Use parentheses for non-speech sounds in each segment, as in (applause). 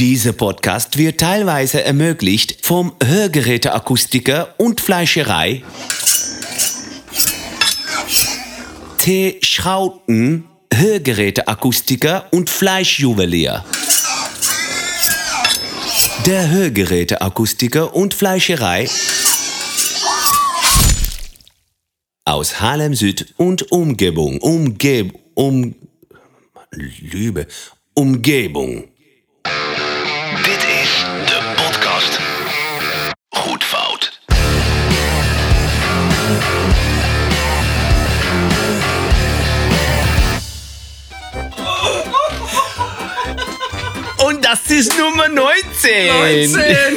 Dieser Podcast wird teilweise ermöglicht vom Hörgeräteakustiker und Fleischerei T. Schrauten, Hörgeräteakustiker und Fleischjuwelier. Der Hörgeräteakustiker und Fleischerei aus Haarlem Süd und Umgebung. Umgeb... Um... Lübe. Umgebung. Das ist Nummer 19.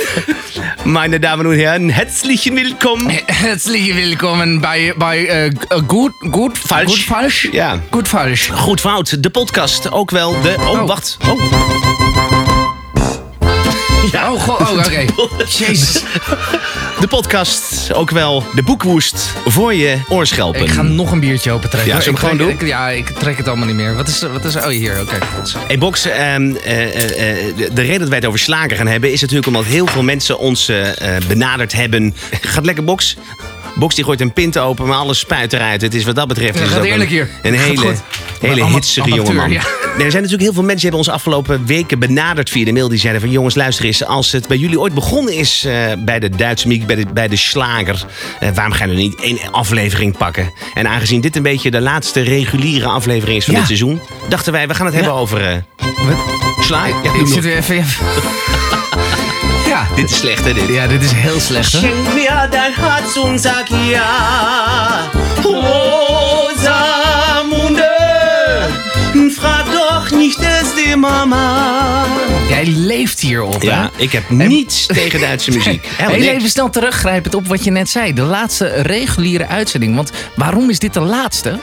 Meine Damen und Herren, herzlichen Willkommen. Herzlich willkommen bij, bij eh, eh, Goed, goed, Falsch. Goed Falsch. Ja. Goed Falsch. Goed fout, de podcast. Ook wel de... Oh, Oh. wacht. Oh. Ja, Oh, oh oké. (laughs) Jezus. De podcast. Ook wel de boekwoest voor je oorschelpen. Ik ga nog een biertje open trekken. Ja, zullen we gewoon doen? ik- ja, ik trek het allemaal niet meer. Wat is, wat is Oh, hier. Oké. Hey Box, ehm, eh, eh, eh, de, de reden dat wij het over slagen gaan hebben... is natuurlijk omdat heel veel mensen ons benaderd hebben. Gaat lekker, Box? Box die gooit een pint open, maar alles spuit eruit. Het is wat dat betreft... Ja, is gaat het ook eerlijk een, hele, hele hitsige jongeman. ja. Er zijn natuurlijk heel veel mensen die hebben ons afgelopen weken benaderd via de mail. Die zeiden van jongens, luister eens. Als het bij jullie ooit begonnen is eh, bij de Duitse muziek, bij de, bij de slager. eh, waarom gaan we niet één aflevering pakken? En aangezien dit een beetje de laatste reguliere aflevering is van Ja. dit seizoen. Dachten wij, we gaan het hebben over... Slaai? Ja, Ik zit weer even... (laughs) ja. Dit is slecht, hè, dit? ja, dit is heel slecht, hè? Schenk mir dein Herz und sag ja. Rosamunde, frag doch nicht eens de mama. Jij leeft hierop, hè? Ja, ik heb niets (laughs) tegen Duitse muziek. Heel even snel teruggrijpend op wat je net zei. De laatste reguliere uitzending. Want waarom is dit de laatste?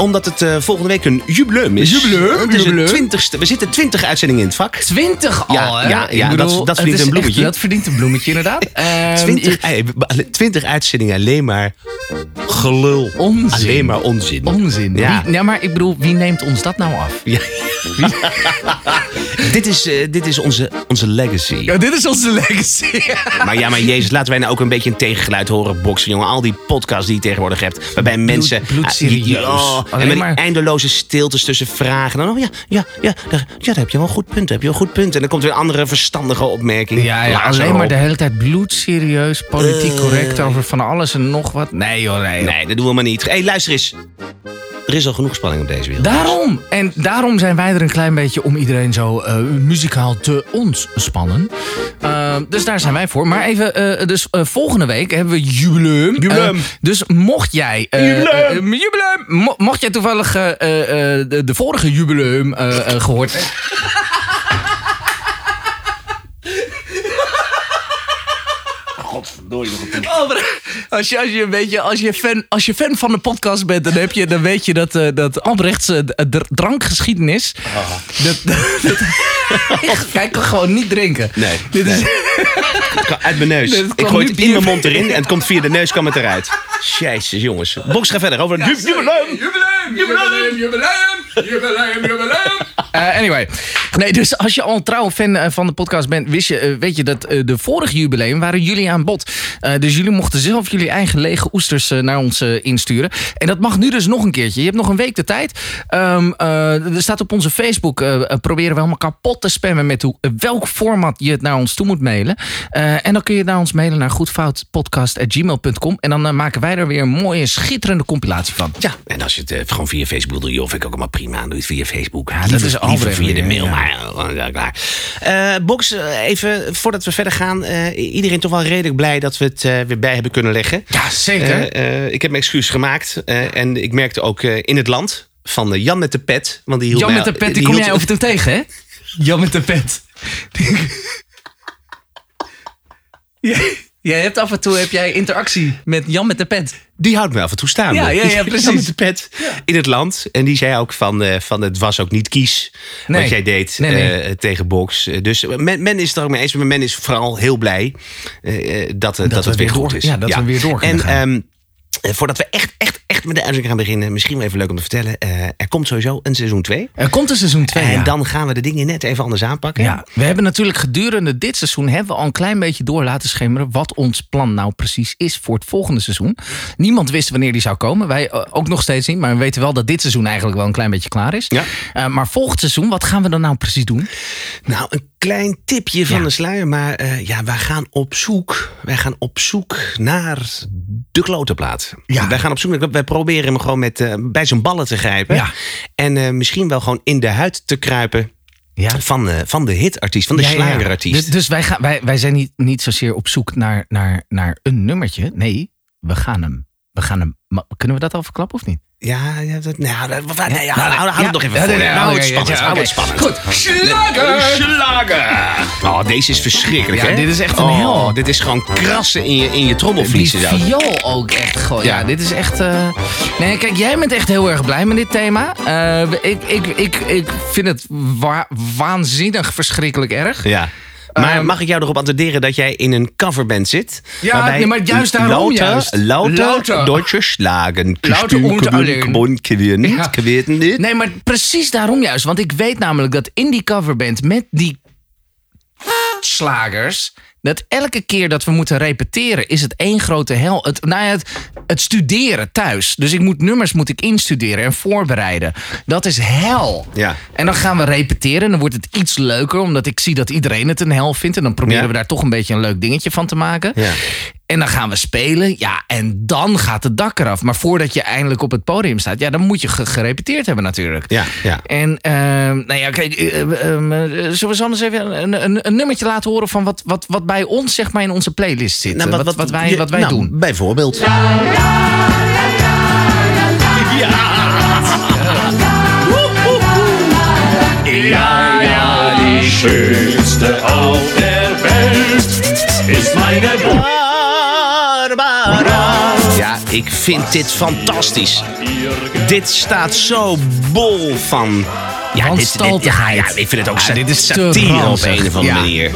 Omdat het eh, volgende week een jubileum is. Jubileum, Het is jubileum. twintigste. We zitten twintig uitzendingen in het vak. 20 al, Ja, hè? ja, ja, dat- dat verdient een bloemetje. echt- dat verdient een bloemetje, inderdaad. (laughs) Ehm, Twintig, eh, twintig uitzendingen alleen maar gelul. Onzin. Alleen maar onzin. Onzin. Ja. Wie, ja, maar ik bedoel, wie neemt ons dat nou af? Ja. (laughs) dit, is, eh, dit is onze, onze legacy. Ja, dit is onze legacy. (laughs) Maar ja, maar Jezus, laten wij nou ook een beetje een tegengeluid horen, boksen, jongen. Al die podcasts die je tegenwoordig hebt, waarbij mensen... bloedserieus. Ah, oh, en Alleen met die maar- eindeloze stiltes tussen vragen. Dan, oh ja, ja, ja, daar, ja, daar heb je wel een goed punt, daar heb je wel een goed punt. En dan komt weer een andere verstandige opmerking. Ja, ja alleen maar de hele tijd bloedserieus, politiek Eh. correct over van alles en nog wat. Nee joh, nee. joh. Nee, dat doen we maar niet. Hé, hey, luister eens. Er is al genoeg spanning op deze wereld. Daarom. En daarom zijn wij er een klein beetje om iedereen zo eh, muzikaal te ontspannen. Eh, dus daar zijn wij voor. Maar even, eh, dus volgende week hebben we jubileum. Jubileum. Dus mocht jij... eh, Jubileum. jubileum. Mo- mocht jij toevallig eh, eh, eh, de, de vorige jubileum eh, eh, gehoord hebben... Godverdorie, nog een punt. Oh, maar Als je, als je een beetje, als je fan, als je fan van de podcast bent, dan, heb je, dan weet je dat, eh, dat Albrechts eh, dr- drankgeschiedenis. Dat, (laughs) dat, dat- hij kan gewoon niet drinken. Nee, Dit is, Uit mijn neus. (laughs) Nee, ik gooi het in mijn mond erin en het komt via de neus kwam het eruit. Jezus, jongens. Box, ga verder over het ju- jubileum. Jubileum, jubileum, jubileum, jubileum, jubileum. Eh, anyway, nee, dus als je al een trouwe fan eh, van de podcast bent, wist je, eh, weet je dat de vorige jubileum waren jullie aan bod. Eh, dus jullie mochten zelf jullie eigen lege oesters naar ons insturen. En dat mag nu dus nog een keertje. Je hebt nog een week de tijd. Ehm, eh, er staat op onze Facebook, proberen we helemaal kapot te spammen met hoe, welk format je het naar ons toe moet mailen. Eh, en dan kun je naar ons mailen naar goedfoutpodcast.gmail.com. En dan maken wij er weer een mooie, schitterende compilatie van. Ja, en als je het gewoon via Facebook doet, joh, vind ik ook allemaal prima. Doe je het via Facebook. Ja, dat is Albrecht via de mail, ja. maar ja, klaar. Eh, Box, eh, even voordat we verder gaan. eh, iedereen toch wel redelijk blij dat we het weer bij hebben kunnen leggen. Ja, zeker. Ik heb mijn excuus gemaakt. en ik merkte ook in het land van Jan met de pet. Want die hield Jan mij- met de pet, die, die kom hield- jij over toe tegen, hè? (laughs) Jan met de pet. (laughs) jij hebt af en toe heb jij interactie met Jan met de pet. Die houdt me af en toe staan. Ja, ja, ja, precies. met de pet in het land. En die zei ook van, eh, van het was ook niet kies Nee. wat jij deed Nee, nee. eh, tegen Box. Eh, Dus men, men is het er ook mee eens. Maar men is vooral heel blij dat, dat, dat het weer goed door- is. ja, dat we weer door kunnen En gaan. Eh, voordat we echt, echt, echt met de uitzending gaan beginnen, misschien wel even leuk om te vertellen. eh, er komt sowieso een seizoen 2. Er komt een seizoen 2. En ja. dan gaan we de dingen net even anders aanpakken. Ja, we hebben natuurlijk gedurende dit seizoen hebben we al een klein beetje door laten schemeren wat ons plan nou precies is voor het volgende seizoen. Niemand wist wanneer die zou komen. Wij eh, ook nog steeds niet, maar we weten wel dat dit seizoen eigenlijk wel een klein beetje klaar is. Ja. Maar volgend seizoen, wat gaan we dan nou precies doen? Nou, een klein tipje van Ja. de sluier. Maar ja, wij gaan op zoek. Wij gaan op zoek naar de klotenplaat. Ja. Wij gaan op zoek naar. Wij proberen hem gewoon met, eh, bij zijn ballen te grijpen. Ja. En eh, misschien wel gewoon in de huid te kruipen. Ja. Van, de van de hitartiest, van de ja. slagerartiest. Dus, dus wij, gaan, wij, wij zijn niet, niet zozeer op zoek naar, naar, naar een nummertje. Nee, we gaan hem. We gaan hem. Kunnen we dat al verklappen of niet? Ja, ja, dat, nou, dat, wat- nee, ja, Nou, hou, hou ja. het nog even Ja, voor. hou het ja, spannend. hou het spannend. Goed. Slager! Slager! Oh, deze is verschrikkelijk, Ja, hè? dit is echt een oh, hel. Dit is gewoon krassen in je, in je Die trommelvliezen. zo. viool ook echt gewoon. Ja, Ja. dit is echt. eh, Nee, kijk, jij bent echt heel erg blij met dit thema. Eh, ik, ik, ik, ik vind het wa- waanzinnig verschrikkelijk erg. Ja. Maar Ehm, mag ik jou erop attenderen dat jij in een coverband zit? Ja, nee, maar juist daarom lauter, juist. Lauter, Lauter. Deutsche Schlagen. Lauter und alleen. Ja. niet. Nee, maar precies daarom juist. Want ik weet namelijk dat in die coverband met die slagers. Dat elke keer dat we moeten repeteren, is het één grote hel. Het, nou ja, het, het studeren thuis. Dus ik moet nummers moet ik instuderen en voorbereiden. Dat is hel. Ja. En dan gaan we repeteren. En dan wordt het iets leuker, omdat ik zie dat iedereen het een hel vindt. En dan proberen Ja. we daar toch een beetje een leuk dingetje van te maken. Ja. En dan gaan we spelen. Ja, en dan gaat het dak eraf. Maar voordat je eindelijk op het podium staat, ja, dan moet je ge- gerepeteerd hebben natuurlijk. Ja, ja. En ehm, nou ja, kijk, eh, eh, ehm, eh, zullen we anders even een, een, een nummertje laten horen van wat, wat, wat bij ons, zeg maar, in onze playlist zit. Nou, wat, wat, wij, je- wat wij nou, doen. Bijvoorbeeld. Ja, ja, die schönste auf der Welt ist meine Barbara. Ja, ik vind dit fantastisch. Dit staat zo bol van... Ja, Van dit, dit, ja, ja, ik vind het ook Ja, dit is te satire op een of andere Ja. manier.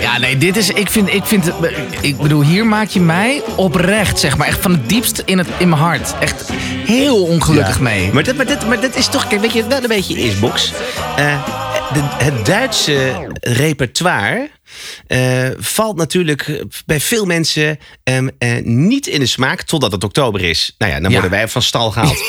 Ja, nee, dit is. Ik vind. Ik, vind, ik bedoel, hier maak je mij oprecht, zeg maar. Echt van het diepst in, het, in mijn hart. Echt heel ongelukkig Ja. mee. Maar dat, maar, dat, maar is toch, kijk, weet je, wel een beetje is, Box. Eh, de- het Duitse repertoire eh, valt natuurlijk bij veel mensen ehm, eh, niet in de smaak totdat het oktober is. Nou ja, dan Ja. worden wij van stal gehaald. (laughs)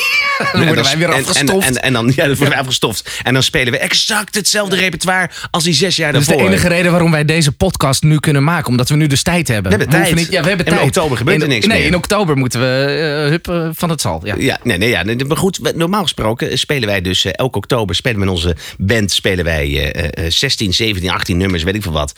Dan worden wij weer en- afgestoft. En, en, dan, ja, dan worden wij afgestoft. En dan spelen we exact hetzelfde repertoire als die zes jaar Dat is de daarvoor. enige reden waarom wij deze podcast nu kunnen maken. Omdat we nu dus tijd hebben. We hebben tijd. Niet, ja, we hebben En in oktober gebeurt er niks nee, meer. in oktober moeten we uh, hup eh, van het zal. Ja. Ja, nee, nee, ja. Maar goed, normaal gesproken spelen wij dus eh, elke oktober spelen we in onze band spelen wij eh, eh, 16, 17, 18 nummers, weet ik veel wat.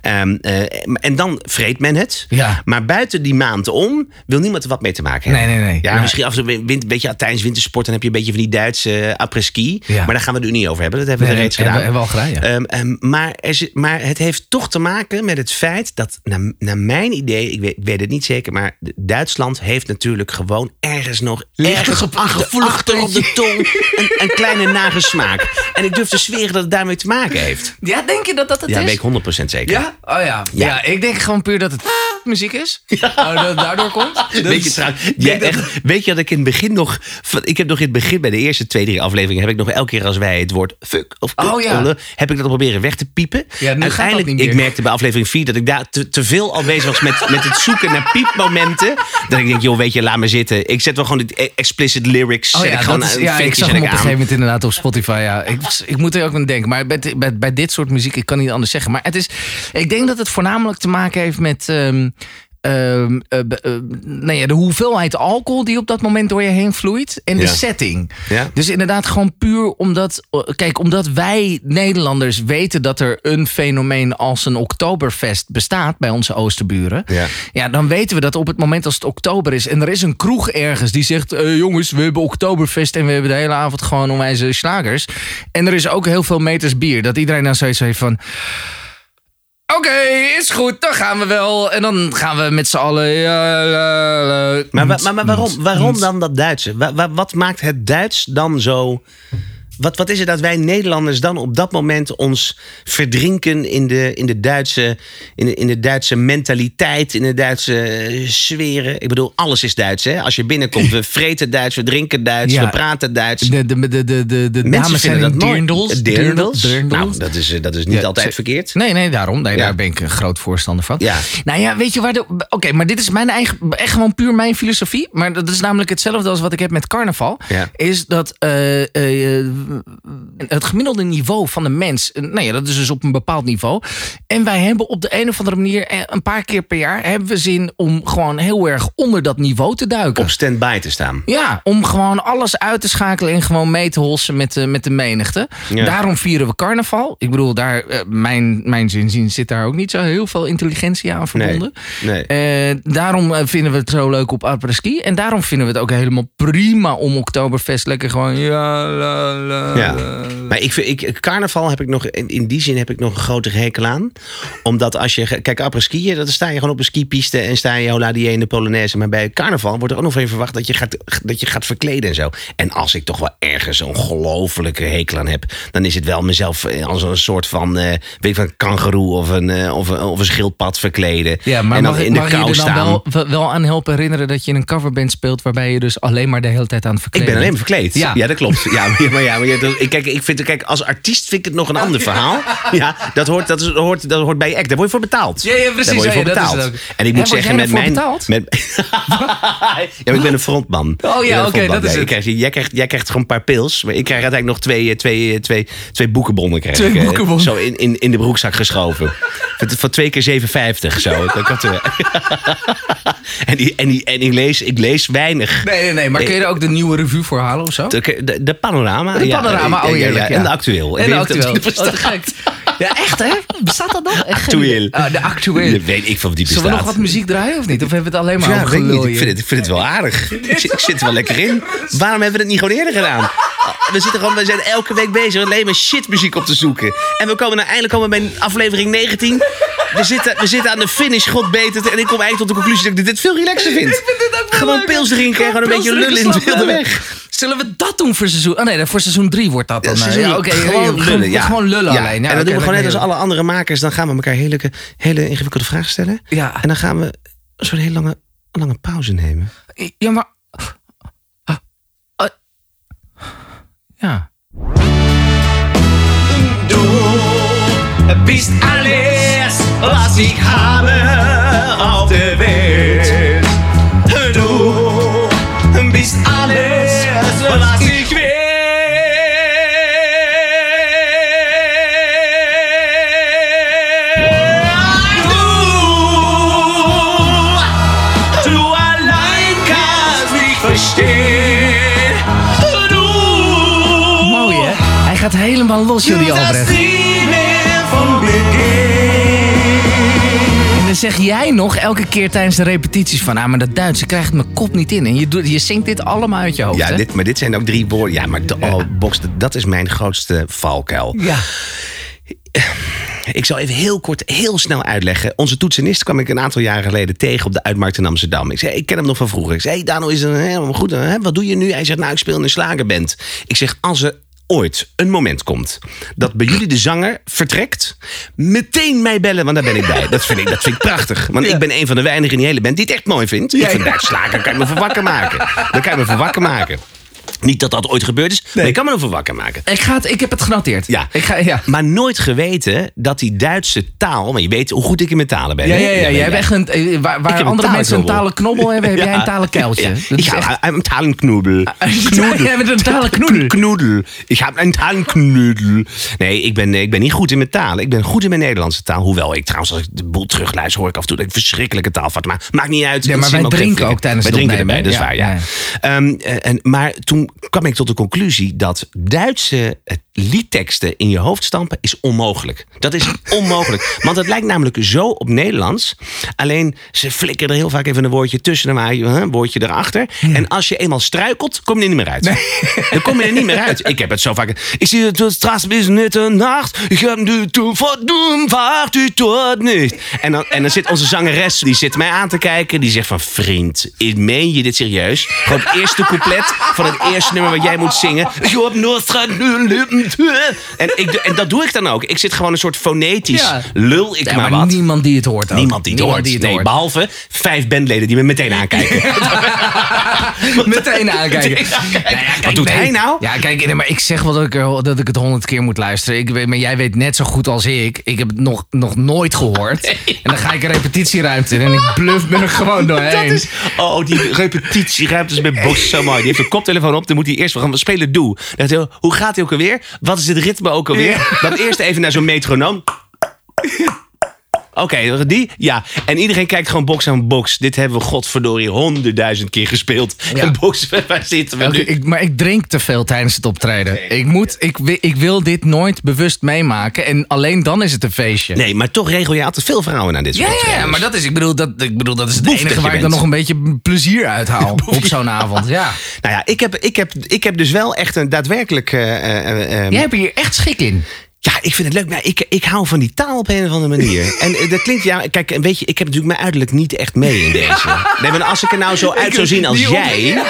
Ehm, eh, en dan vreet men het. Ja. Maar buiten die maand om wil niemand er wat mee te maken hebben. Nee, nee, nee. Ja, misschien af en toe win- een beetje tijdens wintersport dan heb je een beetje van die Duitse uh, après-ski. Ja. Maar daar gaan we het nu niet over hebben. Dat hebben we Nee, reeds hebben gedaan. hebben we al gedaan, ja. Ehm, ehm, maar, er maar het heeft toch te maken met het feit dat, naar, naar mijn idee, ik weet, ik weet het niet zeker, maar Duitsland heeft natuurlijk gewoon ergens nog ergens er op achter, op de tong een, een kleine nagesmaak. En ik durf te zweren dat het daarmee te maken heeft. Ja, denk je dat dat het Ja, is? weet ik 100% zeker. Ja? Oh ja. ja. Ja. ik denk gewoon puur dat het (laughs) muziek is. Oh, dat het daardoor komt. Weet je, trouwens, echt, weet je dat ik in het begin nog. Ik heb nog in het begin bij de eerste twee, drie afleveringen. heb ik nog elke keer als wij het woord fuck of kut, Oh, ja. heb ik dat proberen weg te piepen. Ja, nu dat Uiteindelijk, niet meer. ik merkte bij aflevering 4 dat ik daar te, te veel al bezig was met, met het zoeken naar piepmomenten. Dat ik denk, joh, weet je, laat me zitten. Ik zet wel gewoon die explicit lyrics. Oh ja, ik gewoon dat is, ja ik zag hem op een gegeven moment inderdaad op Spotify. Ja. Ik, ik moet er ook aan denken. Maar bij, bij, bij dit soort muziek, ik kan niet anders zeggen. Maar het is, ik denk dat het voornamelijk te maken heeft met... eh, nou ja, de hoeveelheid alcohol die op dat moment door je heen vloeit. En de Ja. setting. Ja. Dus inderdaad gewoon puur omdat... eh, Kijk, omdat wij Nederlanders weten dat er een fenomeen als een Oktoberfest bestaat bij onze oosterburen. Ja. Ja, dan weten we dat op het moment als het oktober is... en er is een kroeg ergens die zegt... jongens, we hebben oktoberfest en we hebben de hele avond gewoon onwijze slagers. En er is ook heel veel meters bier. Dat iedereen dan zoiets heeft van... Oké, is goed, dan gaan we wel. En dan gaan we met z'n allen... Maar, maar, maar waarom, waarom dan dat Duitse? Wa- wa- wat maakt het Duits dan zo Wat, wat is het dat wij Nederlanders dan op dat moment ons verdrinken in de, in de, Duitse, in de, in de Duitse mentaliteit, in de Duitse eh, sferen? Ik bedoel, alles is Duits. Hè? Als je binnenkomt, we (laughs) vreten Duits, we drinken Duits, Ja. we praten Duits. De, de, de, de, de, de Mensen zijn dat dirndls. Dirndls? Dirndls. Nou, dat is, eh, dat is niet Ja, altijd verkeerd. Nee, nee, daarom. Nee, Ja. Daar ben ik een groot voorstander van. Ja. Nou ja, weet je waar de... Oké, maar dit is mijn eigen... Echt gewoon puur mijn filosofie. Maar dat is namelijk hetzelfde als wat ik heb met carnaval. Is dat eh, eh, het gemiddelde niveau van de mens... eh, Nou ja, dat is dus op een bepaald niveau. En wij hebben op de een of andere manier... eh, een paar keer per jaar... hebben we zin om gewoon heel erg onder dat niveau te duiken. Op stand-by te staan. Ja, om gewoon alles uit te schakelen en gewoon mee te holsen met de, met de menigte. Ja. Daarom vieren we carnaval. Ik bedoel, daar, eh, mijn, mijn zinzien zit daar ook niet zo heel veel intelligentie aan verbonden. Nee. Eh, daarom eh, vinden we het zo leuk op après-ski. En daarom vinden we het ook helemaal prima om Oktoberfest lekker gewoon... Ja, la, la, Ja, maar ik, vind- ik, carnaval heb ik nog, in, in die zin heb ik nog een grotere hekel aan. Omdat als je, kijk, après skiën, dan sta je gewoon op een skipiste en sta je hola die in de Polonaise. Maar bij carnaval wordt er ook nog je verwacht dat je, gaat, dat je gaat verkleden en zo. En als ik toch wel ergens een ongelofelijke hekel aan heb, dan is het wel mezelf eh, als een soort van, eh, weet ik van, kangeroe of een, eh, of of een schildpad verkleden. Ja, maar en dan mag, in de mag je kou er dan staan. wel, wel- aan helpen herinneren dat je in een coverband speelt... waarbij je dus alleen maar de hele tijd aan het Ik verkleden ben alleen maar verkleed. Ja. Ja, dat klopt. Ja, (laughs) maar ja, maar ja, dat- ik- kijk, ik vind, kijk, als artiest vind ik het nog een ander verhaal. Ja, dat hoort, dat is, dat hoort, dat hoort bij je act. Daar word je voor betaald. Ja, ja, precies. Daar word je voor ja, betaald. En ik moet zeggen, met mijn... betaald? Met, (laughs) ja, ik ben een frontman. Oh ja, oké, frontman. dat is het. ik krijg, jij, krijgt, jij krijgt gewoon een paar pils. Maar ik krijg uiteindelijk nog twee, eh, twee, eh, twee, twee boekenbonnen. Krijg Twee ik, eh, boekenbonnen. Zo in, in, in de broekzak geschoven. Van, twee keer 7,50 zo. Ik had, (laughs) en die, en, die, en ik, lees, ik lees weinig. Nee, nee, nee. Maar kun je er ook de nieuwe revue voor halen of zo? De, de, de panorama. De panorama, ja, oh. Ja, En de actueel. En Ik de actueel. (laughs) Oh, te gek. Ja, echt hè? Bestaat dat nog? Actueel. Ah, de actueel. Weet ik van die bestaat. Zullen we nog wat muziek draaien of niet? Of hebben we het alleen maar Ja, over weet ik Ik vind, het, ik vind het wel aardig. (laughs) Ik zit, ik zit er wel lekker in. Waarom hebben we het niet gewoon eerder gedaan? We, zitten gewoon, we zijn elke week bezig alleen maar shitmuziek op te zoeken. En we komen nou eindelijk komen we bij aflevering 19. We zitten, we zitten aan de finish, god beter. En ik kom eigenlijk tot de conclusie dat ik dit veel relaxer vind. Gewoon pils drinken en gewoon een beetje lullen in het wilde weg. Zullen we dat doen voor seizoen... Oh nee, voor seizoen 3 wordt dat dan. Ja, eh, seizoen- ja, oké, gewoon ja, lullen. Ja. Gewoon lullen Ja. alleen. Ja, en dan oké, doen we gewoon net als alle andere makers. Dan gaan we elkaar hele, hele ingewikkelde vragen stellen. Ja. En dan gaan we een soort hele lange, lange pauze nemen. Ja, maar... Ja. Du bist alles, was ich habe auf der Welt. Helemaal los, Jullie Albrecht. En dan zeg jij nog elke keer tijdens de repetities van... Ah, maar dat Duits, ik krijg het mijn kop niet in. En je, doet, je zingt dit allemaal uit je hoofd, Ja, hè? dit, maar dit zijn ook drie woorden. Ja, maar de, oh, Box, dat is mijn grootste valkuil. Ja. Ik zal even heel kort, heel snel uitleggen. Onze toetsenist kwam ik een aantal jaren geleden tegen op de Uitmarkt in Amsterdam. Ik zei, ik ken hem nog van vroeger. Ik zei, hey, Dano, is het helemaal goed? Hè? Wat doe je nu? Hij zegt, nou, ik speel in een slagerband. Ik zeg, als er ooit een moment komt dat bij jullie de zanger vertrekt, meteen mij bellen, want daar ben ik bij. Dat vind ik, dat vind ik prachtig. Want ik ben een van de weinigen in die hele band die het echt mooi vindt. Ik vind slagen, kan je me voor wakker maken. Dan kan je me voor wakker maken. Niet dat dat ooit gebeurd is, maar je kan me ervoor wakker maken. Ik, ga het, ik heb het genoteerd. Ja. Ik ga, ja. Maar nooit geweten dat die Duitse taal. Maar je weet hoe goed ik in mijn talen ben. Ja, ja, ja. Jij hebt echt een, eh, waar Ik waar heb een andere mensen een talenknobbel. hebben, heb (laughs) jij een talenkuiltje. Ja. Ik heb echt... een talenknoedel. Jij bent een talenknoedel. Knoedel. Ik heb een talenknoedel. Nee, ik ben, ik ben niet goed in mijn talen. Ik ben goed in mijn Nederlandse taal. Hoewel ik trouwens, als ik de boel terugluister, hoor ik af en toe dat ik verschrikkelijke taal vat. Maar maakt niet uit. Ja, maar wij drinken ook tijdens Wij het drinken erbij, opnemen, dat is waar, ja. Ja, Ehm, en, maar toen kwam ik tot de conclusie dat Duitse eh, liedteksten in je hoofd stampen is onmogelijk. Dat is (laughs) onmogelijk. Want het lijkt namelijk zo op Nederlands. Alleen ze flikkeren er heel vaak even een woordje tussen, maar een woordje erachter. En als je eenmaal struikelt, kom je er niet meer uit. Dan kom je er niet meer uit. Ik heb het zo vaak. Ik zie het straks bis nacht. Ik heb nu toen verdoem, wacht u tot niet. En dan, en dan zit onze zangeres, die zit mij aan te kijken. Die zegt van, vriend, meen je dit serieus? Gewoon het eerste couplet van het eerste juiste nummer wat jij moet zingen. Je hebt Noordstraat en, ik, en dat doe ik dan ook. Ik zit gewoon een soort fonetisch Ja. lul ik maar maar wat. niemand die het hoort ook. Niemand die het hoort. die het nee, hoort. behalve vijf bandleden die me meteen aankijken. (laughs) Meteen aankijken. Meteen aankijken. Nou ja, kijk, Wat doet hij nou? Ja, kijk, maar ik zeg wel dat ik, er- dat ik het honderd keer moet luisteren. Ik weet, maar jij weet net zo goed als ik. Ik heb het nog, nog nooit gehoord. En dan ga ik een repetitieruimte in en ik bluff me er gewoon (laughs) doorheen. Dat is, oh, die repetitieruimtes met Box zo mooi. Die heeft een koptelefoon op. Dan moet hij eerst gaan spelen doe. Dan hij, hoe gaat hij ook alweer? Wat is het ritme ook alweer? Dan eerst even naar zo'n metronoom. (laughs) Oké, die? Ja. En iedereen kijkt gewoon box aan box. Dit hebben we godverdorie honderdduizend keer gespeeld. Ja. En box, (laughs) waar zitten we nu? ik, maar ik drink te veel tijdens het optreden. Ik, moet, ik, ik wil dit nooit bewust meemaken. En alleen dan is het een feestje. Nee, maar toch regel je altijd veel vrouwen naar dit soort Ja, ja, maar dat is, ik bedoel, dat, ik bedoel, dat is het enige waar ik dan nog een beetje plezier uit haal (laughs) op zo'n avond. Ja. Nou ja, ik heb, ik, heb, ik heb dus wel echt een daadwerkelijk... eh, eh, eh, Jij hebt hier echt schik in. Ja, ik vind het leuk. Maar ik, ik hou van die taal op een of andere manier. (laughs) En eh, dat klinkt, ja, kijk, weet je, ik heb natuurlijk mijn uiterlijk niet echt mee in deze. Nee, maar als ik er nou zo uit zou zien als jij.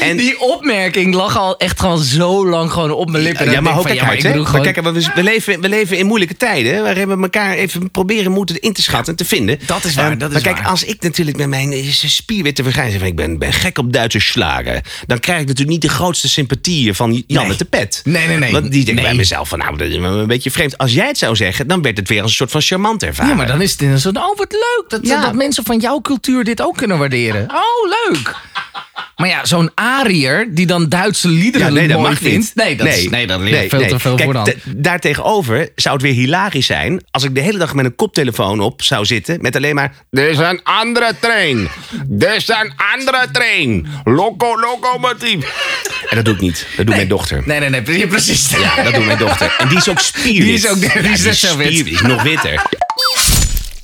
En, Die opmerking lag al echt gewoon zo lang gewoon op mijn lippen. En ja, maar ook kijk uit, hè? maar ik Maar bedoel kijk, we, we, leven, we leven in moeilijke tijden. Waarin we elkaar even proberen moeten in te schatten en te vinden. Dat is waar, Ehm, dat is maar kijk, waar. als ik natuurlijk met mijn eh, spierwitte van ik ben, ben gek op Duitse slagen. Dan krijg ik natuurlijk niet de grootste sympathieën van Jan Nee. met de pet. Nee, nee, nee. Want die denkt Nee. bij mezelf van nou, dat is wel een beetje vreemd. Als jij het zou zeggen, dan werd het weer als een soort van charmant ervaren. Ja, maar dan is het in een soort, oh wat leuk. Dat, Ja. dat mensen van jouw cultuur dit ook kunnen waarderen. Oh, leuk. Maar ja, zo'n Ariër die dan Duitse liederen Ja, nee, dat mooi mag vindt. niet. Nee, dat, Is, nee, dat ligt veel te veel Kijk, voor de hand. d- Daartegenover zou het weer hilarisch zijn... als ik de hele dag met een koptelefoon op zou zitten... met alleen maar... Er is een andere trein. Er is een andere trein. Loco, locomotief. En dat doe ik niet. Dat doet mijn dochter. Nee, nee, nee, pre- precies. Ja, dat doet mijn dochter. En die is ook spierwit. (laughs) Die is ook- die Ja, is. Die is nog witter.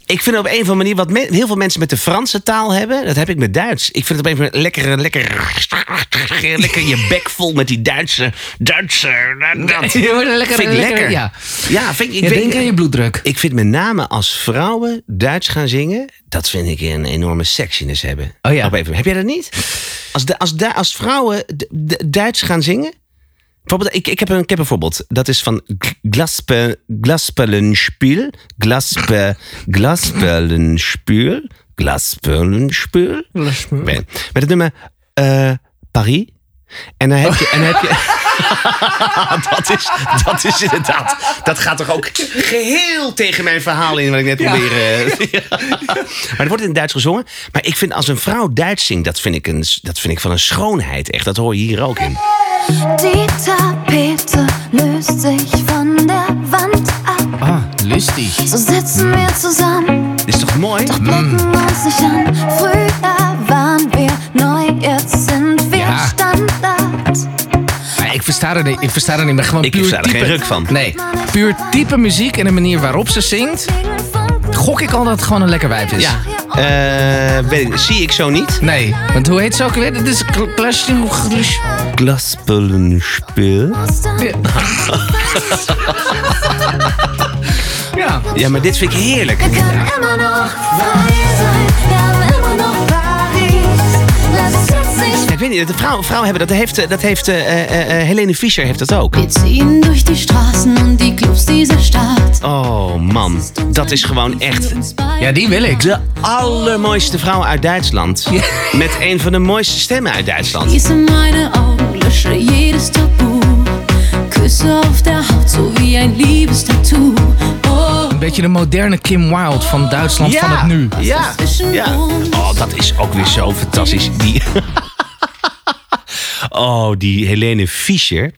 Ik vind op een of andere manier wat me- heel veel mensen met de Franse taal hebben, dat heb ik met Duits. Ik vind het op een of andere manier lekker, lekker, lekker je bek vol met die Duitse, Duitse. Dat, (laughs) Je wordt lekker, vind ik lekker. Ja, Ja, vind ik, ik ja denk aan je bloeddruk. ik vind met name als vrouwen Duits gaan zingen, dat vind ik een enorme sexiness hebben. Oh ja. Op even, heb jij dat niet? Als, de, als, da- als vrouwen Duits gaan zingen. Bijvoorbeeld, ik, ik, heb een, ik heb een voorbeeld. Dat is van Glaspe, Glasperlenspiel. Glaspe, Glasperlenspiel. Glasperlenspiel. Nee, Met het nummer eh, Paris. En dan heb je... En dan heb je (laughs) (laughs) dat, is, dat is inderdaad... Dat gaat toch ook geheel tegen mijn verhaal in... wat ik net probeer... eh, (laughs) (laughs) ja. Maar er wordt in het Duits gezongen. Maar ik vind als een vrouw Duits zingt... dat vind ik, een, dat vind ik van een schoonheid echt. Dat hoor je hier ook in. Die Tapete löst sich von der Wand ab. Ah, lustig. So sitzen wir zusammen, Dit is toch mooi? blicken uns nicht an. Früher versta er niet, ik versta er niet meer. Gewoon Ik puur versta er geen ruk van. Nee, puur type muziek en de manier waarop ze zingt. Gok ik al dat het gewoon een lekker wijf is. Ja. Eh, weet ik, zie ik zo niet. Nee, want hoe heet ze ook weer? Dit is. Glasperlenspiel. Ja. Ja, maar dit vind ik heerlijk. Ik weet niet, de vrouw, vrouwen hebben dat. heeft, dat heeft eh, eh, eh, Helene Fischer heeft dat ook. Wir ziehen durch die Straßen und die Clubs dieser Stadt. Oh man, dat is gewoon echt ja, die wil ik. de allermooiste vrouw uit Duitsland. Met een van de mooiste stemmen uit Duitsland. Schließe meine Augen, lösche jedes Tabu. Küsse auf der Haut, so wie ein Liebestattoo. Oh, Een beetje de moderne Kim Wilde van Duitsland van het nu. Ja, ja. Oh, dat is ook weer zo fantastisch. Die... oh, die Helene Fischer.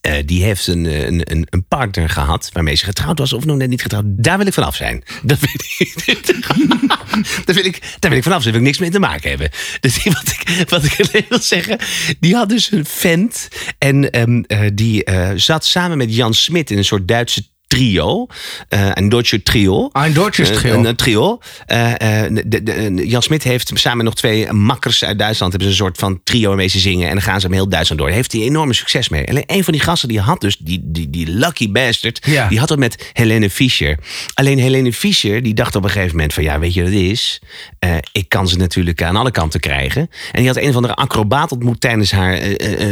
eh, die heeft een, eh, een, een, een partner gehad waarmee ze getrouwd was of nog net niet getrouwd. Daar wil ik vanaf zijn. Dat wil ik, (laughs) daar, wil ik, daar wil ik vanaf zijn. Daar wil ik niks mee te maken hebben. Dus wat ik, wat ik alleen wil zeggen. Die had dus een vent. En ehm, eh, die zat samen met Jan Smit in een soort Duitse trio. eh, een Deutsche Trio. Deutsches Eh, Trio. Een, een trio. Eh, eh, de, de- Jan Smit heeft samen nog twee makkers uit Duitsland... hebben ze een soort van trio waarmee ze zingen. En dan gaan ze hem heel Duitsland door. Daar heeft hij enorme succes mee. Alleen een van die gasten die had dus, die, die, die lucky bastard... Ja. die had het met Helene Fischer. Alleen Helene Fischer die dacht op een gegeven moment van... ja, weet je wat het is? Ik kan ze natuurlijk aan alle kanten krijgen. En die had een of andere acrobaat ontmoet tijdens haar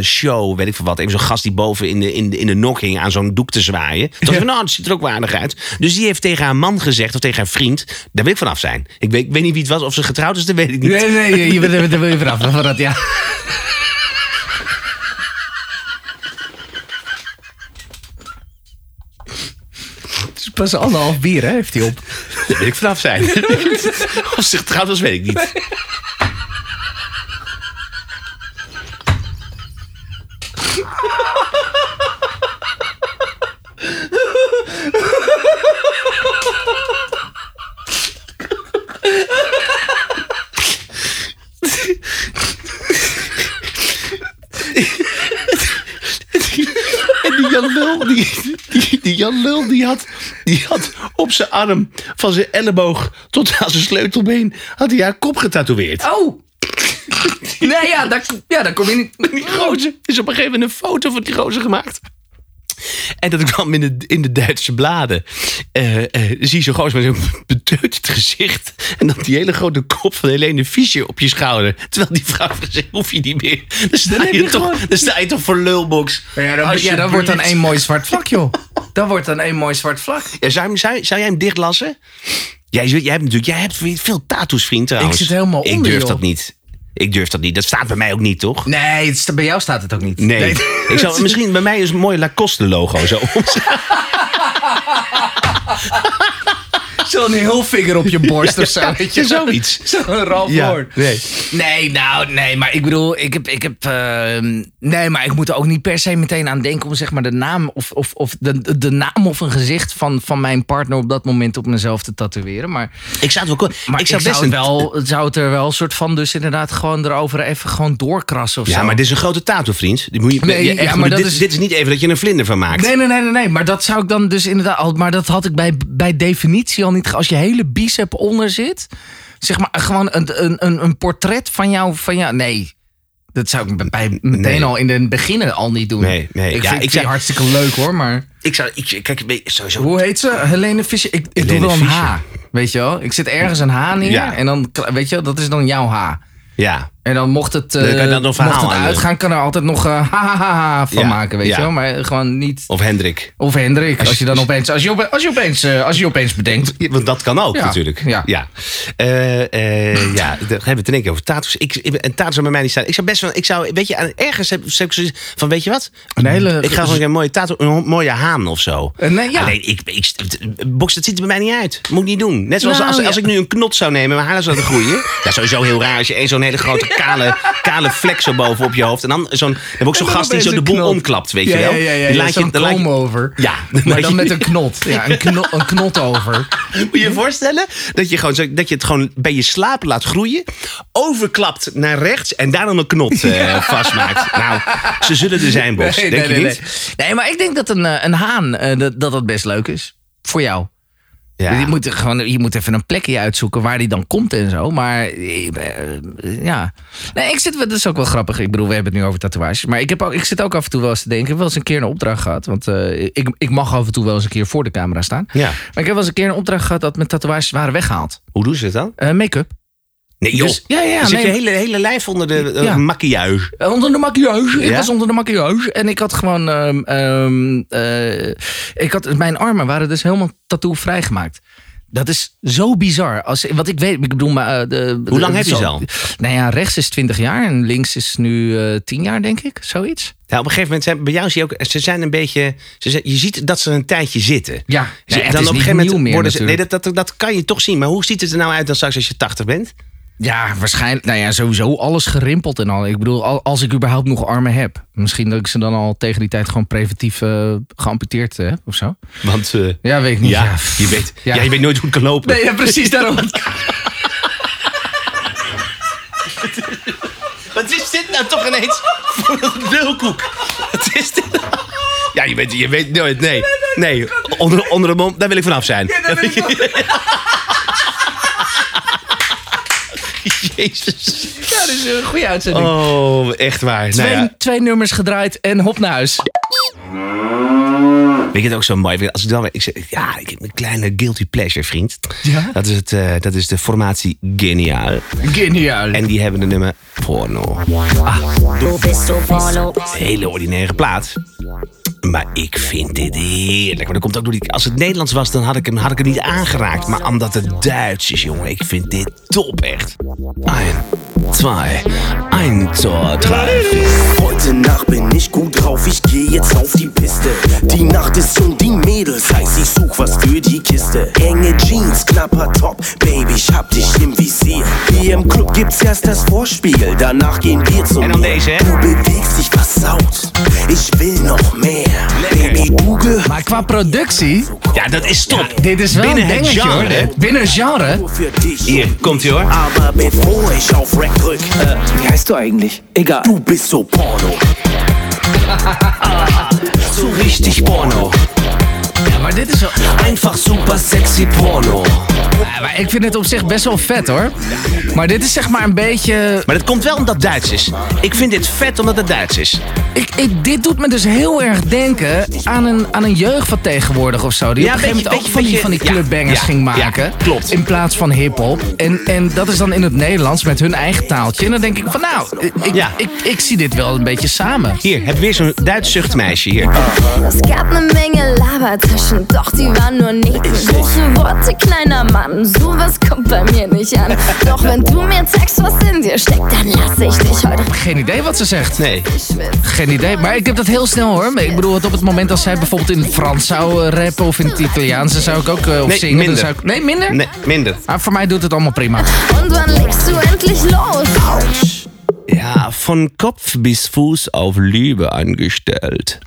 show. Weet ik veel wat. Even zo'n gast die boven in de, in de, in de nok hing aan zo'n doek te zwaaien. Toen ik van, nou, ziet er ook waardig uit. Dus die heeft tegen haar man gezegd, of tegen haar vriend... daar wil ik vanaf zijn. Ik weet, ik weet niet wie het was, of ze getrouwd is, dat weet ik niet. Nee, nee, je, daar wil je vanaf. Van dat, ja. Het is pas anderhalf bier, hè, heeft hij op. Daar wil ik vanaf zijn. (laughs) of ze getrouwd was, weet ik niet. (laughs) En die Jan Lul, die, die, die Jan Lul, die had, die had op zijn arm van zijn elleboog tot aan zijn sleutelbeen, had hij haar kop getatoeëerd. Oh! Nee, ja, daar, ja, daar kom je niet... Die gozer is op een gegeven moment een foto van die gozer gemaakt. En dat kwam in de, in de Duitse bladen. Eh, eh, zie je zo'n gozer met zo'n beteuterd gezicht. En dan die hele grote kop van Helene Fischer op je schouder. Terwijl die vrouw gezegd, hoef je niet meer. Dan sta, heb je, je toch, gewoon- dan sta je toch voor lulbox. Ja, dan, ja, dat wordt dan één mooi zwart vlak, joh. Dat wordt dan één mooi zwart vlak. Ja, zou, zou, zou jij hem dichtlassen? Jij, jij hebt natuurlijk jij hebt veel tattoos, vriend trouwens. Ik zit helemaal Ik onder, durf joh. dat niet. Ik durf dat niet. Dat staat bij mij ook niet, toch? Nee, het sta- bij jou staat het ook niet. Nee. Ik zou, (laughs) misschien bij mij is een mooi Lacoste logo zo. (laughs) (laughs) Zo'n heel vinger op je borst of (laughs) zo. weet je, zoiets. (laughs) Zo'n Ralph Ja, nee. Nee, nou, nee, maar ik bedoel, ik heb, ik heb, ehm, nee, maar ik moet er ook niet per se meteen aan denken om zeg maar de naam of, of, of de, de naam of een gezicht van, van mijn partner op dat moment op mezelf te tatoeëren. Maar, Ik zou het wel... maar ik zou best het wel, het zou het er wel een soort van dus inderdaad gewoon erover even gewoon doorkrassen of Ja, zo. maar dit is een grote tato, vriend. Die moet je, Nee, ja, ja, echt, maar dat dit, is- dit is niet even dat je een vlinder van maakt. Nee, nee, nee, nee, nee. Maar dat zou ik dan dus inderdaad al. Maar dat had ik bij, bij definitie al niet. Als je hele bicep onder zit. Zeg maar gewoon een, een, een, een portret van jou. Van jou nee. Dat zou ik bij meteen Nee. al in het begin al niet doen. Nee, nee. Ik Ja, vind ik hartstikke leuk hoor. Maar Ik zou... Ik, kijk, sowieso... hoe heet ze? Helene Fischer. Ik, ik doe wel een Fischer. H. Weet je wel? Ik zet ergens een H neer. Ja. En dan, weet je wel, dat is dan jouw H. Ja. En dan mocht het, kan eh, dan een mocht het uitgaan, kan er altijd nog eh, ha, ha, ha, ha van Ja, maken, weet ja. je wel. Maar gewoon niet... Of Hendrik. Of Hendrik, als je dan opeens, als je, als je, opeens, eh, als je opeens bedenkt. Want dat kan ook Ja, natuurlijk. ja. ja. Eh, eh, ja, daar hebben we het in één keer over tattoos. Ik, en tattoos zijn bij mij niet staan. Ik zou best wel, ik zou, weet je, ergens heb, heb ik van, weet je wat? Een hele- ik ga gewoon een mooie tattoo, een mooie haan of zo. Eh, nee, ja. Alleen, ik, ik, box, dat ziet er bij mij niet uit. Moet ik niet doen. Net zoals Nou, als, als ik nu een knot zou nemen en mijn haren zouden groeien. (laughs) Dat is sowieso heel raar als je één zo'n hele grote kale, kale vlek zo boven op je hoofd. En dan zo'n, heb ik ook zo'n dan gast die zo de boel omklapt, weet Ja, je wel. ja, ja, ja, Die laat zo'n dan laat over. Ja. (laughs) Maar dan met een knot. Ja, een, knot, een knot over. Moet je je voorstellen dat je, gewoon, zo- dat je het gewoon bij je slaap laat groeien, overklapt naar rechts en daar dan een knot (laughs) eh, vastmaakt. Nou, ze zullen er zijn, Bos. Nee, Denk nee, je nee, niet? nee. Maar ik denk dat een, eh, een haan, eh, dat, dat dat best leuk is. Voor jou. Ja. Je, moet gewoon, je moet even een plekje uitzoeken waar die dan komt en zo. Maar eh, ja. Nee, ik zit, dat is ook wel grappig. Ik bedoel, we hebben het nu over tatoeages. Maar ik, heb ook, ik zit ook af en toe wel eens te denken. Ik heb wel eens een keer een opdracht gehad. Want eh, ik, ik mag af en toe wel eens een keer voor de camera staan. Ja. Maar ik heb wel eens een keer een opdracht gehad dat mijn tatoeages waren weggehaald. Hoe doen ze het dan? Eh, Make-up. Nee, joh. Dus- ja, ja, Dan zit nee. je hele, hele lijf onder de uh, Ja. maquillage. Eh, Onder de maquillage. Ik Ja? was onder de maquillage. En ik had gewoon. ehm, ehm, eh, ik had, mijn armen waren dus helemaal tattoo vrijgemaakt. Dat is zo bizar. Als, wat ik weet, ik bedoel, maar. de, Hoe lang de- heb je zo- ze al? Nou ja, rechts is 20 jaar en links is nu eh 10 jaar, denk ik. Zoiets. Ja, op een gegeven moment zijn bij jou zie je ook, ze zijn een beetje, ze zijn, je ziet dat ze een tijdje zitten. Ja, Ze- nee, het is niet nieuw meer worden ze, nee, dat, dat, dat kan je toch zien. Maar hoe ziet het er nou uit dan straks als je 80 bent? Ja, waarschijnlijk. Nou ja, sowieso alles gerimpeld en al. Ik bedoel, al- als ik überhaupt nog armen heb. Misschien dat ik ze dan al tegen die tijd gewoon preventief eh, geamputeerd heb of zo. Want eh, Ja, weet ik niet. ja, Ja, je weet, ja. Ja. je weet nooit hoe het kan lopen. Nee, ja, precies daarom. (laughs) Wat is dit nou toch ineens voor een lulkoek? Wat is dit nou? Ja, je weet, je weet nooit. Nee, nee. Onder, onder de mond, daar wil ik vanaf zijn. (laughs) Jezus. Ja, dat is een goede uitzending. Oh, echt waar. Nou twee, ja, twee nummers gedraaid en hop naar huis. weet je het ook zo mooi? Als ik dan, ik zeg, ja, ik heb een kleine guilty pleasure, vriend. Ja? Dat is, het, eh, dat is de formatie Geniaal. Geniaal. En die hebben de nummer Porno. So porno. hele ordinaire plaat. Maar ik vind dit heerlijk. Maar dat komt ook door die... Als het Nederlands was, dan had ik hem, had ik hem niet aangeraakt. Maar omdat het Duits is, jongen. Ik vind dit top, echt. 1, 2, 1, 2, 3, 4. Heute Nacht bin ich gut drauf, ich geh jetzt auf die Piste. Die Nacht ist jung, die Mädels heiß, ich such was für die Kiste. Enge Jeans, knapper Top, Baby, ich hab dich im Visier. Hier im Club gibt's erst das Vorspiel, danach gehen wir zum? Du bewegst dich versaut, ich will noch mehr. Baby, Google Maar qua productie, Ja, dat is top. dit is wel Binnen een het dingetje hoor. genre. Binnen genre. Hier, komt ie hoor. Aber bevor ich auf Rack drück, äh, wie heißt du eigentlich? Egal. Du bist so Porno. (laughs) So richtig Porno. Ja, maar dit is wel... Einfach super sexy Porno. Ja, maar ik vind het op zich best wel vet hoor. Maar dit is zeg maar een beetje... Maar dat komt wel omdat het Duits is. Ik vind dit vet omdat het Duits is. Ik, ik, dit doet me dus heel erg denken aan een, aan een jeugd van tegenwoordig of zo. Die Ja, op een gegeven moment beetje- ook van die, beetje- van die clubbangers ja, ging ja, maken. klopt. In plaats van hip-hop. En, en dat is dan in het Nederlands met hun eigen taaltje. En dan denk ik van nou, ik, Ja. ik, ik zie dit wel een beetje samen. Hier, heb je weer zo'n Duits zuchtmeisje hier. Es gab ne Menge Labertaschen, doch die waren nur Nebensäche. Worte, kleiner Mann, sowas kommt bei mir nicht an. Doch wenn du mir zeigst, was in dir steckt, dann lass ich dich heute Geen idee wat ze zegt. Nee. Geen idee. Maar ik heb dat heel snel hoor. Ik bedoel, het op het moment als zij bijvoorbeeld in het Frans zou eh, rappen of in het Italiaans, dan zou ik ook of Nee, zingen. Dan minder. zou ik, nee, minder? Nee, minder. Maar voor mij doet het allemaal prima. Und wann legst du endlich los? Ja, von Kopf bis Fuß auf Liebe angestellt. (laughs)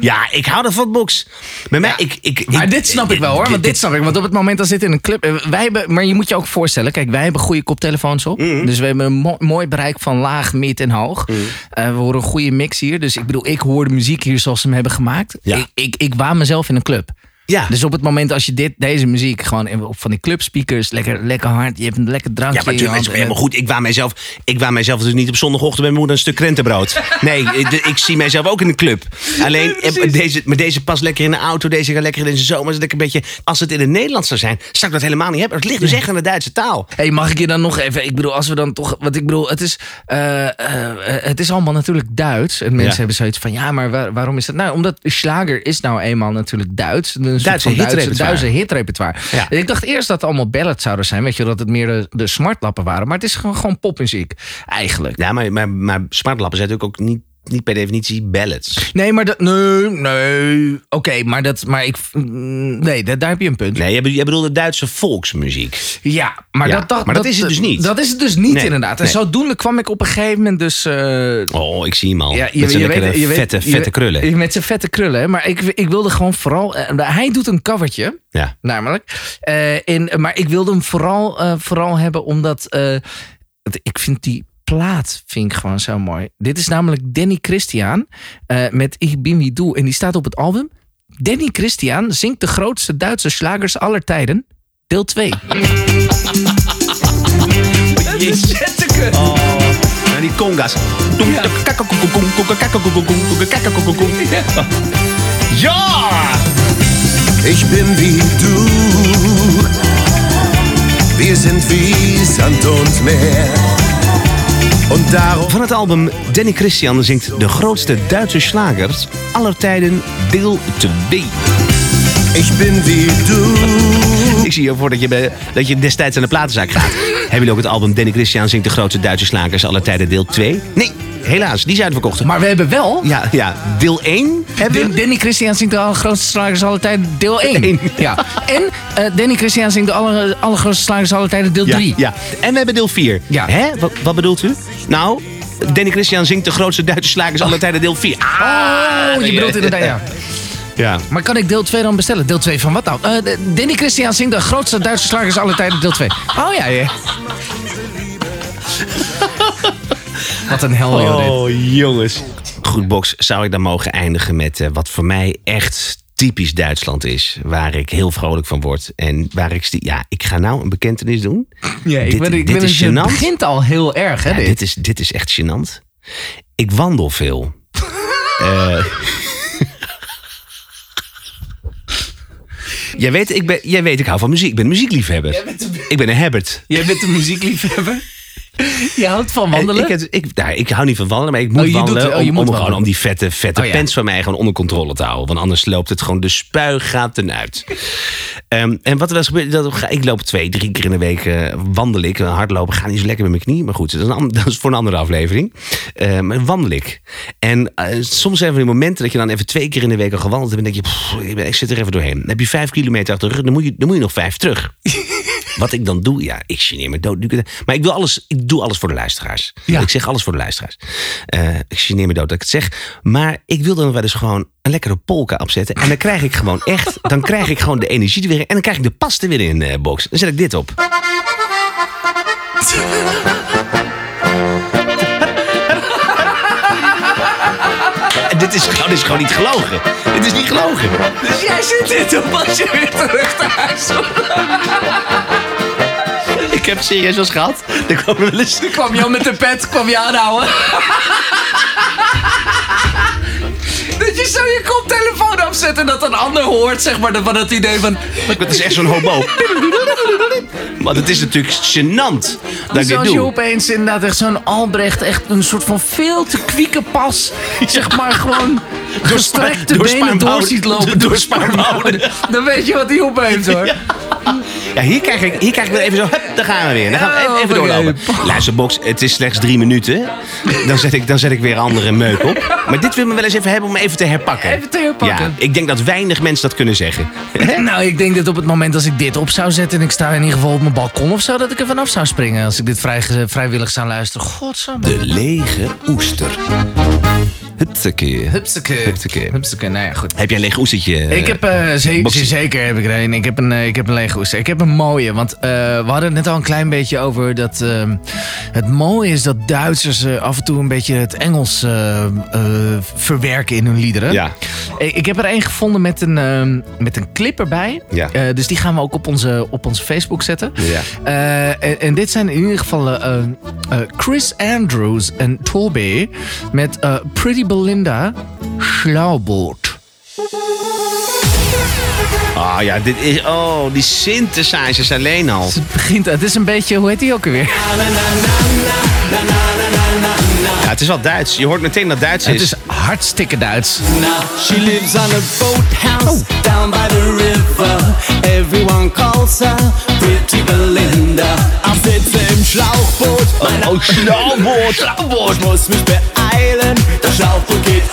ja, ik hou ervan, Box. Bij mij, ik, ik, Maar ik- dit snap ik wel hoor, want dit snap ik. Want op het moment als dit in een club... eh, Wij hebben, maar je moet je ook voorstellen, kijk, wij hebben goede koptelefoons op. Mhm. Dus we hebben een mo- mooi bereik van laag, mid en hoog. Eh, we horen een goede mix hier. Dus ik bedoel, ik hoor de muziek hier zoals ze hem hebben gemaakt. Ja. Ik, ik, ik waan mezelf in een club. Ja. Dus op het moment als je dit, deze muziek gewoon op van die clubspeakers, lekker, lekker hard, je hebt een lekker drankje Ja, maar natuurlijk, is helemaal goed. Ik waar mijzelf, ik waar mijzelf dus niet op zondagochtend bij mijn moeder een stuk krentenbrood. Nee, ik, ik zie mijzelf ook in een club. Alleen, eh, deze, maar deze past lekker in de auto, deze gaat lekker in de zomer. Is lekker een beetje, als het in het Nederlands zou zijn, zou ik dat helemaal niet hebben. Het ligt dus echt aan de Duitse taal. Hey, mag ik je dan nog even? Ik bedoel, als we dan toch. Wat ik bedoel, het is, eh, eh, eh, het is allemaal natuurlijk Duits. En mensen Ja. hebben zoiets van: ja, maar waar- waarom is dat? Nou, omdat Schlager is nou eenmaal natuurlijk Duits. Een soort Duitse Duitse, hitrepertoire. Duitse hitrepertoire. Ja. En Ik dacht eerst dat het allemaal ballads zouden zijn. Weet je, dat het meer de, de smartlappen waren. Maar het is gewoon, gewoon popmuziek, eigenlijk. Ja, maar, maar, maar smartlappen zijn natuurlijk ook niet, niet per definitie ballads. Nee, maar dat. Nee, nee. Oké, maar dat. Maar ik. mm, Nee, daar, daar heb je een punt. Nee, jij bedoelt, jij bedoelt de Duitse volksmuziek. Ja, maar, Ja, dat, dat, maar dat is het dus niet. Dat is het dus niet, Nee, inderdaad. En nee. zodoende kwam ik op een gegeven moment dus. eh, Oh, ik zie hem al. Ja, Met zijn je weet- vette, je vette weet- krullen. je- Met zijn vette krullen. Maar ik, ik wilde gewoon vooral... eh, hij doet een covertje, Ja. namelijk. Eh, in, maar ik wilde hem vooral, vooral hebben omdat... ik vind die plaat vind ik gewoon zo mooi. Dit is namelijk Danny Christian eh, met Ik bin wie du. En die staat op het album. Danny Christian zingt de grootste Duitse slagers aller tijden. Deel 2. Oh, nou, die conga's. Ja! Ich bin wie du. Wir sind wie Sand und Meer. Van het album Danny Christian zingt de grootste Duitse slagers aller tijden deel 2. ich bin wie du. Ik zie je voor dat je, bij- dat je destijds aan de platenzaak gaat. (laughs) Hebben jullie ook het album Danny Christian zingt de grootste Duitse slagers aller tijden deel 2? Nee, helaas, die zijn verkocht. Maar we hebben wel... Ja, ja, deel 1 hebben we. Danny Christian zingt de allergrootste slagers aller tijden, deel 1. Eén. Ja. (laughs) En eh, Danny Christian zingt de aller, allergrootste slagers aller tijden, deel 3. Ja, ja. En we hebben deel 4. Ja. Hè? Wat, wat bedoelt u? Nou, Danny Christian zingt de grootste Duitse slagers aller tijden deel 4. Ah, Oh, je bedoelt inderdaad, ja. (laughs) Ja. Maar kan ik deel 2 dan bestellen? Deel 2 van wat nou? Eh, de- Danny Christian zingt de grootste Duitse slagers aller tijden, deel 2. Oh ja, ja. (laughs) Wat een hel, joh, dit. Oh, jongens. Goed, Box, zou ik dan mogen eindigen met eh, wat voor mij echt typisch Duitsland is. Waar ik heel vrolijk van word. En waar ik... Ja, ik ga nou een bekentenis doen. Ja, ik Dit- ben, ik dit ben is het begint al heel erg, hè, Ja, dit. dit, is, dit is echt gênant. Ik wandel veel. (laughs) Eh. Jij, weet, ik ben, jij weet, ik hou van muziek. Ik ben een muziekliefhebber. Ik ben een Herbert. Jij bent een muziekliefhebber. Je houdt van wandelen? Ik, ik, ik, nou, ik hou niet van wandelen, maar ik moet Oh, doet- wandelen. oh, om, moet om, wandelen. gewoon, om die vette, vette Oh, ja. pens van mij gewoon onder controle te houden. Want anders loopt het gewoon de spuigaten uit. (laughs) Ehm, en wat er wel eens gebeurt, dat ik loop twee, drie keer in de week eh, wandel ik. Hardlopen gaat niet zo lekker met mijn knie. Maar goed, dat is, een, (laughs) dat is voor een andere aflevering. Eh, maar wandel ik. En eh, soms zijn er momenten dat je dan even twee keer in de week al gewandeld hebt. En dan denk je, pff, ik zit er even doorheen. Dan heb je vijf kilometer achter de rug. Dan moet je, dan moet je nog vijf terug. (laughs) Wat ik dan doe, ja, ik geneer me dood. Maar ik, wil alles, ik doe alles voor de luisteraars. Ja. Ik zeg alles voor de luisteraars. Eh, ik geneer me dood dat ik het zeg. Maar ik wil dan wel eens gewoon een lekkere polka opzetten. En dan krijg ik gewoon echt, dan krijg ik gewoon de energie er weer in. En dan krijg ik de past er weer in, eh box. Dan zet ik dit op. Dit is, gewoon, dit is gewoon niet gelogen. Dit is niet gelogen. Dus jij zit dit op als je weer terug naar huis Ik heb serieus wel gehad. Er kwam wel eens... kwam je al met de pet, kwam je aanhouden. Je zo je koptelefoon opzet en dat een ander hoort, zeg maar, van het idee van... Dat is echt zo'n hobo. Want het is natuurlijk gênant dat ik dit je opeens inderdaad echt zo'n Albrecht, echt een soort van veel te kwieke pas, zeg maar gewoon gestrekte door benen door ziet lopen. door. Dan weet je wat hij opeens hoor. Ja, hier krijg ik, hier krijg ik wel even zo, hup, daar gaan we weer. Dan gaan we even, even Ja, doorlopen. Luister, Box, het is slechts drie minuten. Dan zet, ik, dan zet ik weer andere meuk op. Maar dit wil me wel eens even hebben om even te herpakken. Even te herpakken. Ja, ik denk dat weinig mensen dat kunnen zeggen. (laughs) Nou, ik denk dat op het moment als ik dit op zou zetten en ik sta in ieder geval op mijn balkon of zo, dat ik er vanaf zou springen als ik dit vrij, vrijwillig zou luisteren. Godsamme. De lege oester. Hupsakee. Hupsake. Hupsakee. Hupsake, nou ja, goed. Heb jij een leeg oestertje? Ik heb, eh, ze- Boxie. zeker heb ik er een. Ik heb een, eh, ik heb een lege oester. Ik heb een mooie, want eh, we hadden het net al een klein beetje over dat ehm, het mooie is dat Duitsers eh, af en toe een beetje het Engels eh, eh, verwerken in hun liederen. Ja. Ik, ik heb er een gevonden met een, ehm, met een clip erbij. Ja. Eh, dus die gaan we ook op onze, op onze Facebook zetten. Ja. Eh, en, en dit zijn in ieder geval eh, eh, eh, Chris Andrews en Toby met eh, Pretty Belinda Schlauboot. Ah ja, dit is... Oh, die synthesizers alleen al. Het begint, het is een beetje, hoe heet die ook alweer? Ja, het is wel Duits. Je hoort meteen dat Duits Het is. is hartstikke Duits. She lives on a boathouse down by the river. Everyone calls her Pretty Belinda. Sitze im Schlauchboot. Mein Oh, Schlauchboot. Schlauchboot. Ich muss mich beeilen.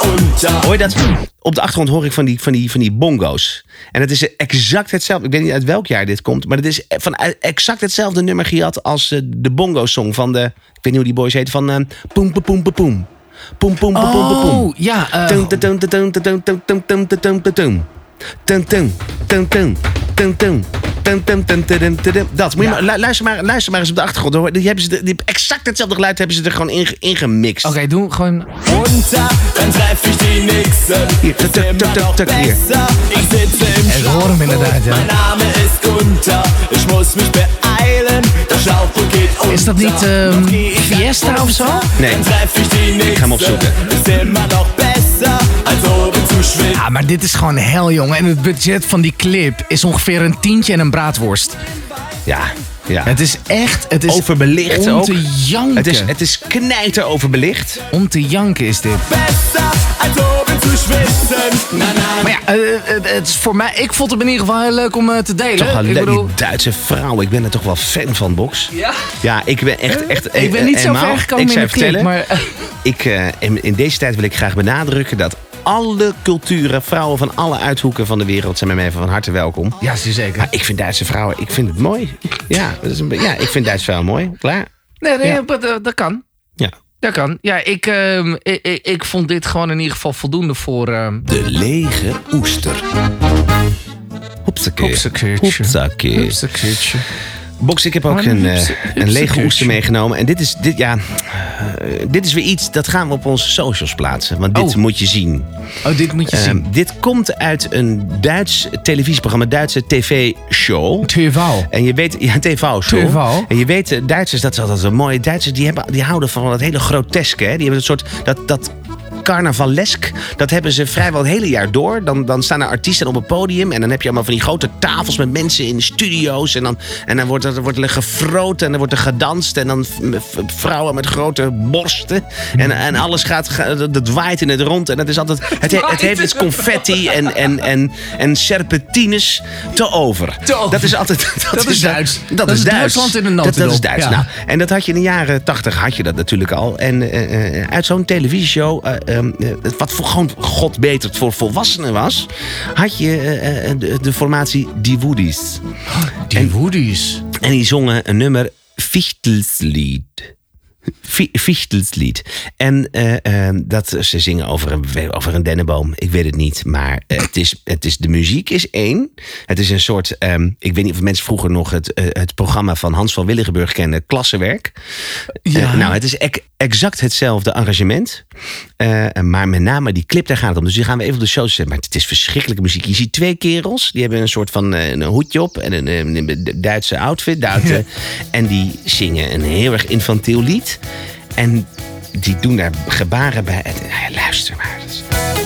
Unter. Hoor je dat? Op de achtergrond hoor ik van die, van die, van die bongo's. En het is exact hetzelfde. Ik weet niet uit welk jaar dit komt. Maar het is van exact hetzelfde nummer gehad als eh, de bongo-song van de... Ik weet niet hoe die boys heet. Van eh, Poem, poem, poem, poem, poem. Poem, poem, poem, poem, poem, poem. Oh, ja. eh, Tum, tum, tum, tum, tum, tum, tum, tum, tum, tum, tum, tum, dat. Moet je maar, luister, maar, luister maar eens op de achtergrond. Hoor. Die hebben ze die, exact hetzelfde geluid hebben ze er gewoon in, gemixt. Oké, okay, doe gewoon. Hier. Ik hoor hem inderdaad, ja. Mijn naam is Gunther. Ik moet beeilen. Is dat niet um, Fiesta of zo? Nee. Ik ga hem opzoeken. Ist immer nog besser. Ja, maar dit is gewoon hel, jongen. En het budget van die clip is ongeveer een tientje en een braadworst. Ja, ja. Het is echt... Het is overbelicht om ook. te janken. Het is, het is knijter overbelicht. Om te janken is dit. Maar ja, eh, het, het is voor mij... Ik vond het in ieder geval heel leuk om eh, te delen. Toch wel leuk, bedoel... die Duitse vrouw. Ik ben er toch wel fan van, Box. Ja? Ja, ik ben echt... echt Ik ben niet zo ver gekomen ik in zou de clip, vertellen, maar... eh, Ik, eh, in, in deze tijd wil ik graag benadrukken dat alle culturen, vrouwen van alle uithoeken van de wereld zijn bij mij van harte welkom. ja, zeker. Maar ik vind Duitse vrouwen, ik vind het mooi. Ja, dat is een, ja ik vind Duitse vrouwen mooi. Klaar? Nee, nee, Ja. dat, dat kan. Ja. Dat kan. Ja, ik, ehm, ik, ik, ik vond dit gewoon in ieder geval voldoende voor... ehm De lege oester. Hopsakee. Hopsakeertje. Box, ik heb ook Maar een, eh, een lege oester meegenomen. En dit is, dit, ja, eh, dit is weer iets, dat gaan we op onze socials plaatsen. Want dit Oh. moet je zien. Oh, dit moet je Ehm, zien. dit komt uit een Duits televisieprogramma, Duitse tv-show. TV. En je weet, ja, TV-show. TV. En je weet, Duitsers, dat is altijd een mooie. Duitsers, die, hebben, die houden van dat hele groteske. Hè? Die hebben een soort, dat, dat carnavalesk, dat hebben ze vrijwel het hele jaar door. Dan, dan staan er artiesten op een podium en dan heb je allemaal van die grote tafels met mensen in studio's. En dan, en dan wordt er, wordt er gefroten en dan wordt er gedanst. En dan vrouwen met grote borsten. En, en alles gaat, ga- dat waait in het rond. En dat is altijd, het, he- het heeft dus confetti en, en, en, en serpentines te over. Te over. Dat is altijd... (laughs) Dat, Dat is Duits. Dat, Dat is Duits. Duitsland in een Dat, dat is. Duits. Ja. Nou, en dat had je in de jaren tachtig, had je dat natuurlijk al. En eh, eh, uit zo'n televisieshow, eh, ehm, eh, wat voor, gewoon god beter voor volwassenen was, had je eh, eh, de, de formatie Die Woodies. Die woodies. En die zongen een nummer Fichtelslied. Fichtelslied. En eh, dat ze zingen over een, over een dennenboom. Ik weet het niet. Maar eh, het is, het is, de muziek is één. Het is een soort. ehm, ik weet niet of mensen vroeger nog het, het programma van Hans van Willigenburg kennen. Klassenwerk. Ja. Nou, het is ec- exact hetzelfde arrangement. Maar met name die clip, daar gaat het om. Dus die gaan we even op de show zetten. Maar het is verschrikkelijke muziek. Je ziet twee kerels. Die hebben een soort van een hoedje op. En een, een, een Duitse outfit. Duitse, En die zingen een heel erg infantiel lied. En die doen daar gebaren bij. En, luister maar.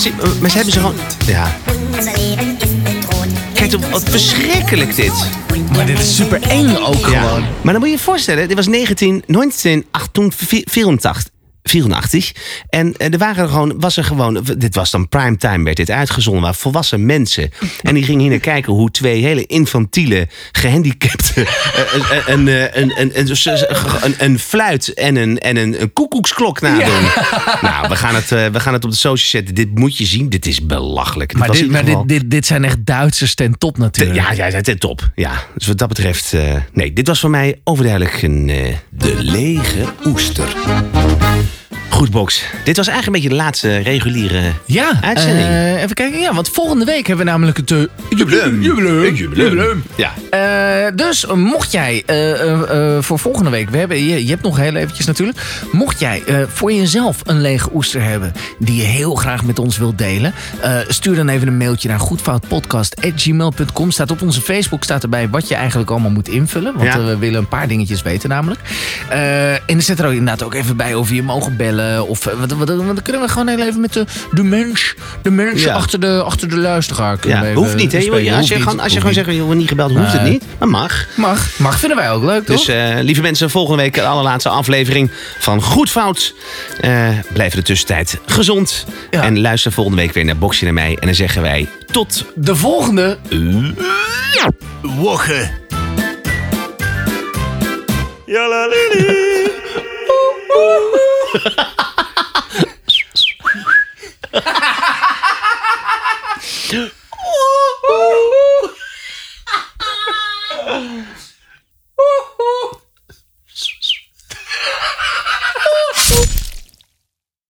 Ze, maar ze hebben ze gewoon. Ja. Kijk, wat verschrikkelijk dit. Maar dit is super eng ook gewoon. Maar dan moet je je voorstellen, dit was 19, 1984. 84. En eh, er waren er gewoon, was er gewoon, dit was dan primetime, werd dit uitgezonden, waar volwassen mensen. (laughs) En die gingen hier naar kijken hoe twee hele infantiele, gehandicapten. (laughs) eh, eh, een, een, een, een, een, een fluit en een, en een, een koekoeksklok nadoen. (laughs) Nou, we gaan, het, we gaan het op de social zetten. Dit moet je zien. Dit is belachelijk. Maar, dit, maar dit, dit, dit zijn echt Duitsers ten top natuurlijk. ja, ja, ten top. Ja, dus wat dat betreft... nee, dit was voor mij overduidelijk een... de lege oester. Goed, Box. Dit was eigenlijk een beetje de laatste reguliere Ja, uitzending. eh, even kijken. Ja, want volgende week hebben we namelijk het... eh, Jubileum. Jubileum. Jubileum. Ja. Eh, dus mocht jij eh, eh, eh, voor volgende week, we hebben, je, je hebt nog heel eventjes natuurlijk. Mocht jij eh, voor jezelf een lege oester hebben die je heel graag met ons wilt delen, eh, stuur dan even een mailtje naar goedfoutpodcast.gmail.com. Staat op onze Facebook staat erbij wat je eigenlijk allemaal moet invullen. Want Ja. we willen een paar dingetjes weten namelijk. Eh, en er zit er ook inderdaad ook even bij over je mogen bellen. Of eh, wat- dan kunnen we gewoon heel even met de, de mens, de mens Ja. achter, de, achter de luisteraar. kunnen Ja, hoeft niet, hè? joh. Als je, niet, gewoon, als je gewoon niet. zegt, je wordt niet gebeld, hoeft het niet. Dat mag. Mag, mag, vinden wij ook leuk, toch? Dus eh, lieve mensen, volgende week de allerlaatste aflevering van Goed Fout. Eh blijf de tussentijd gezond. Ja. En luister volgende week weer naar Boxje naar mij. En dan zeggen wij tot de volgende. woche. Ja, (laughs) (laughs) oh.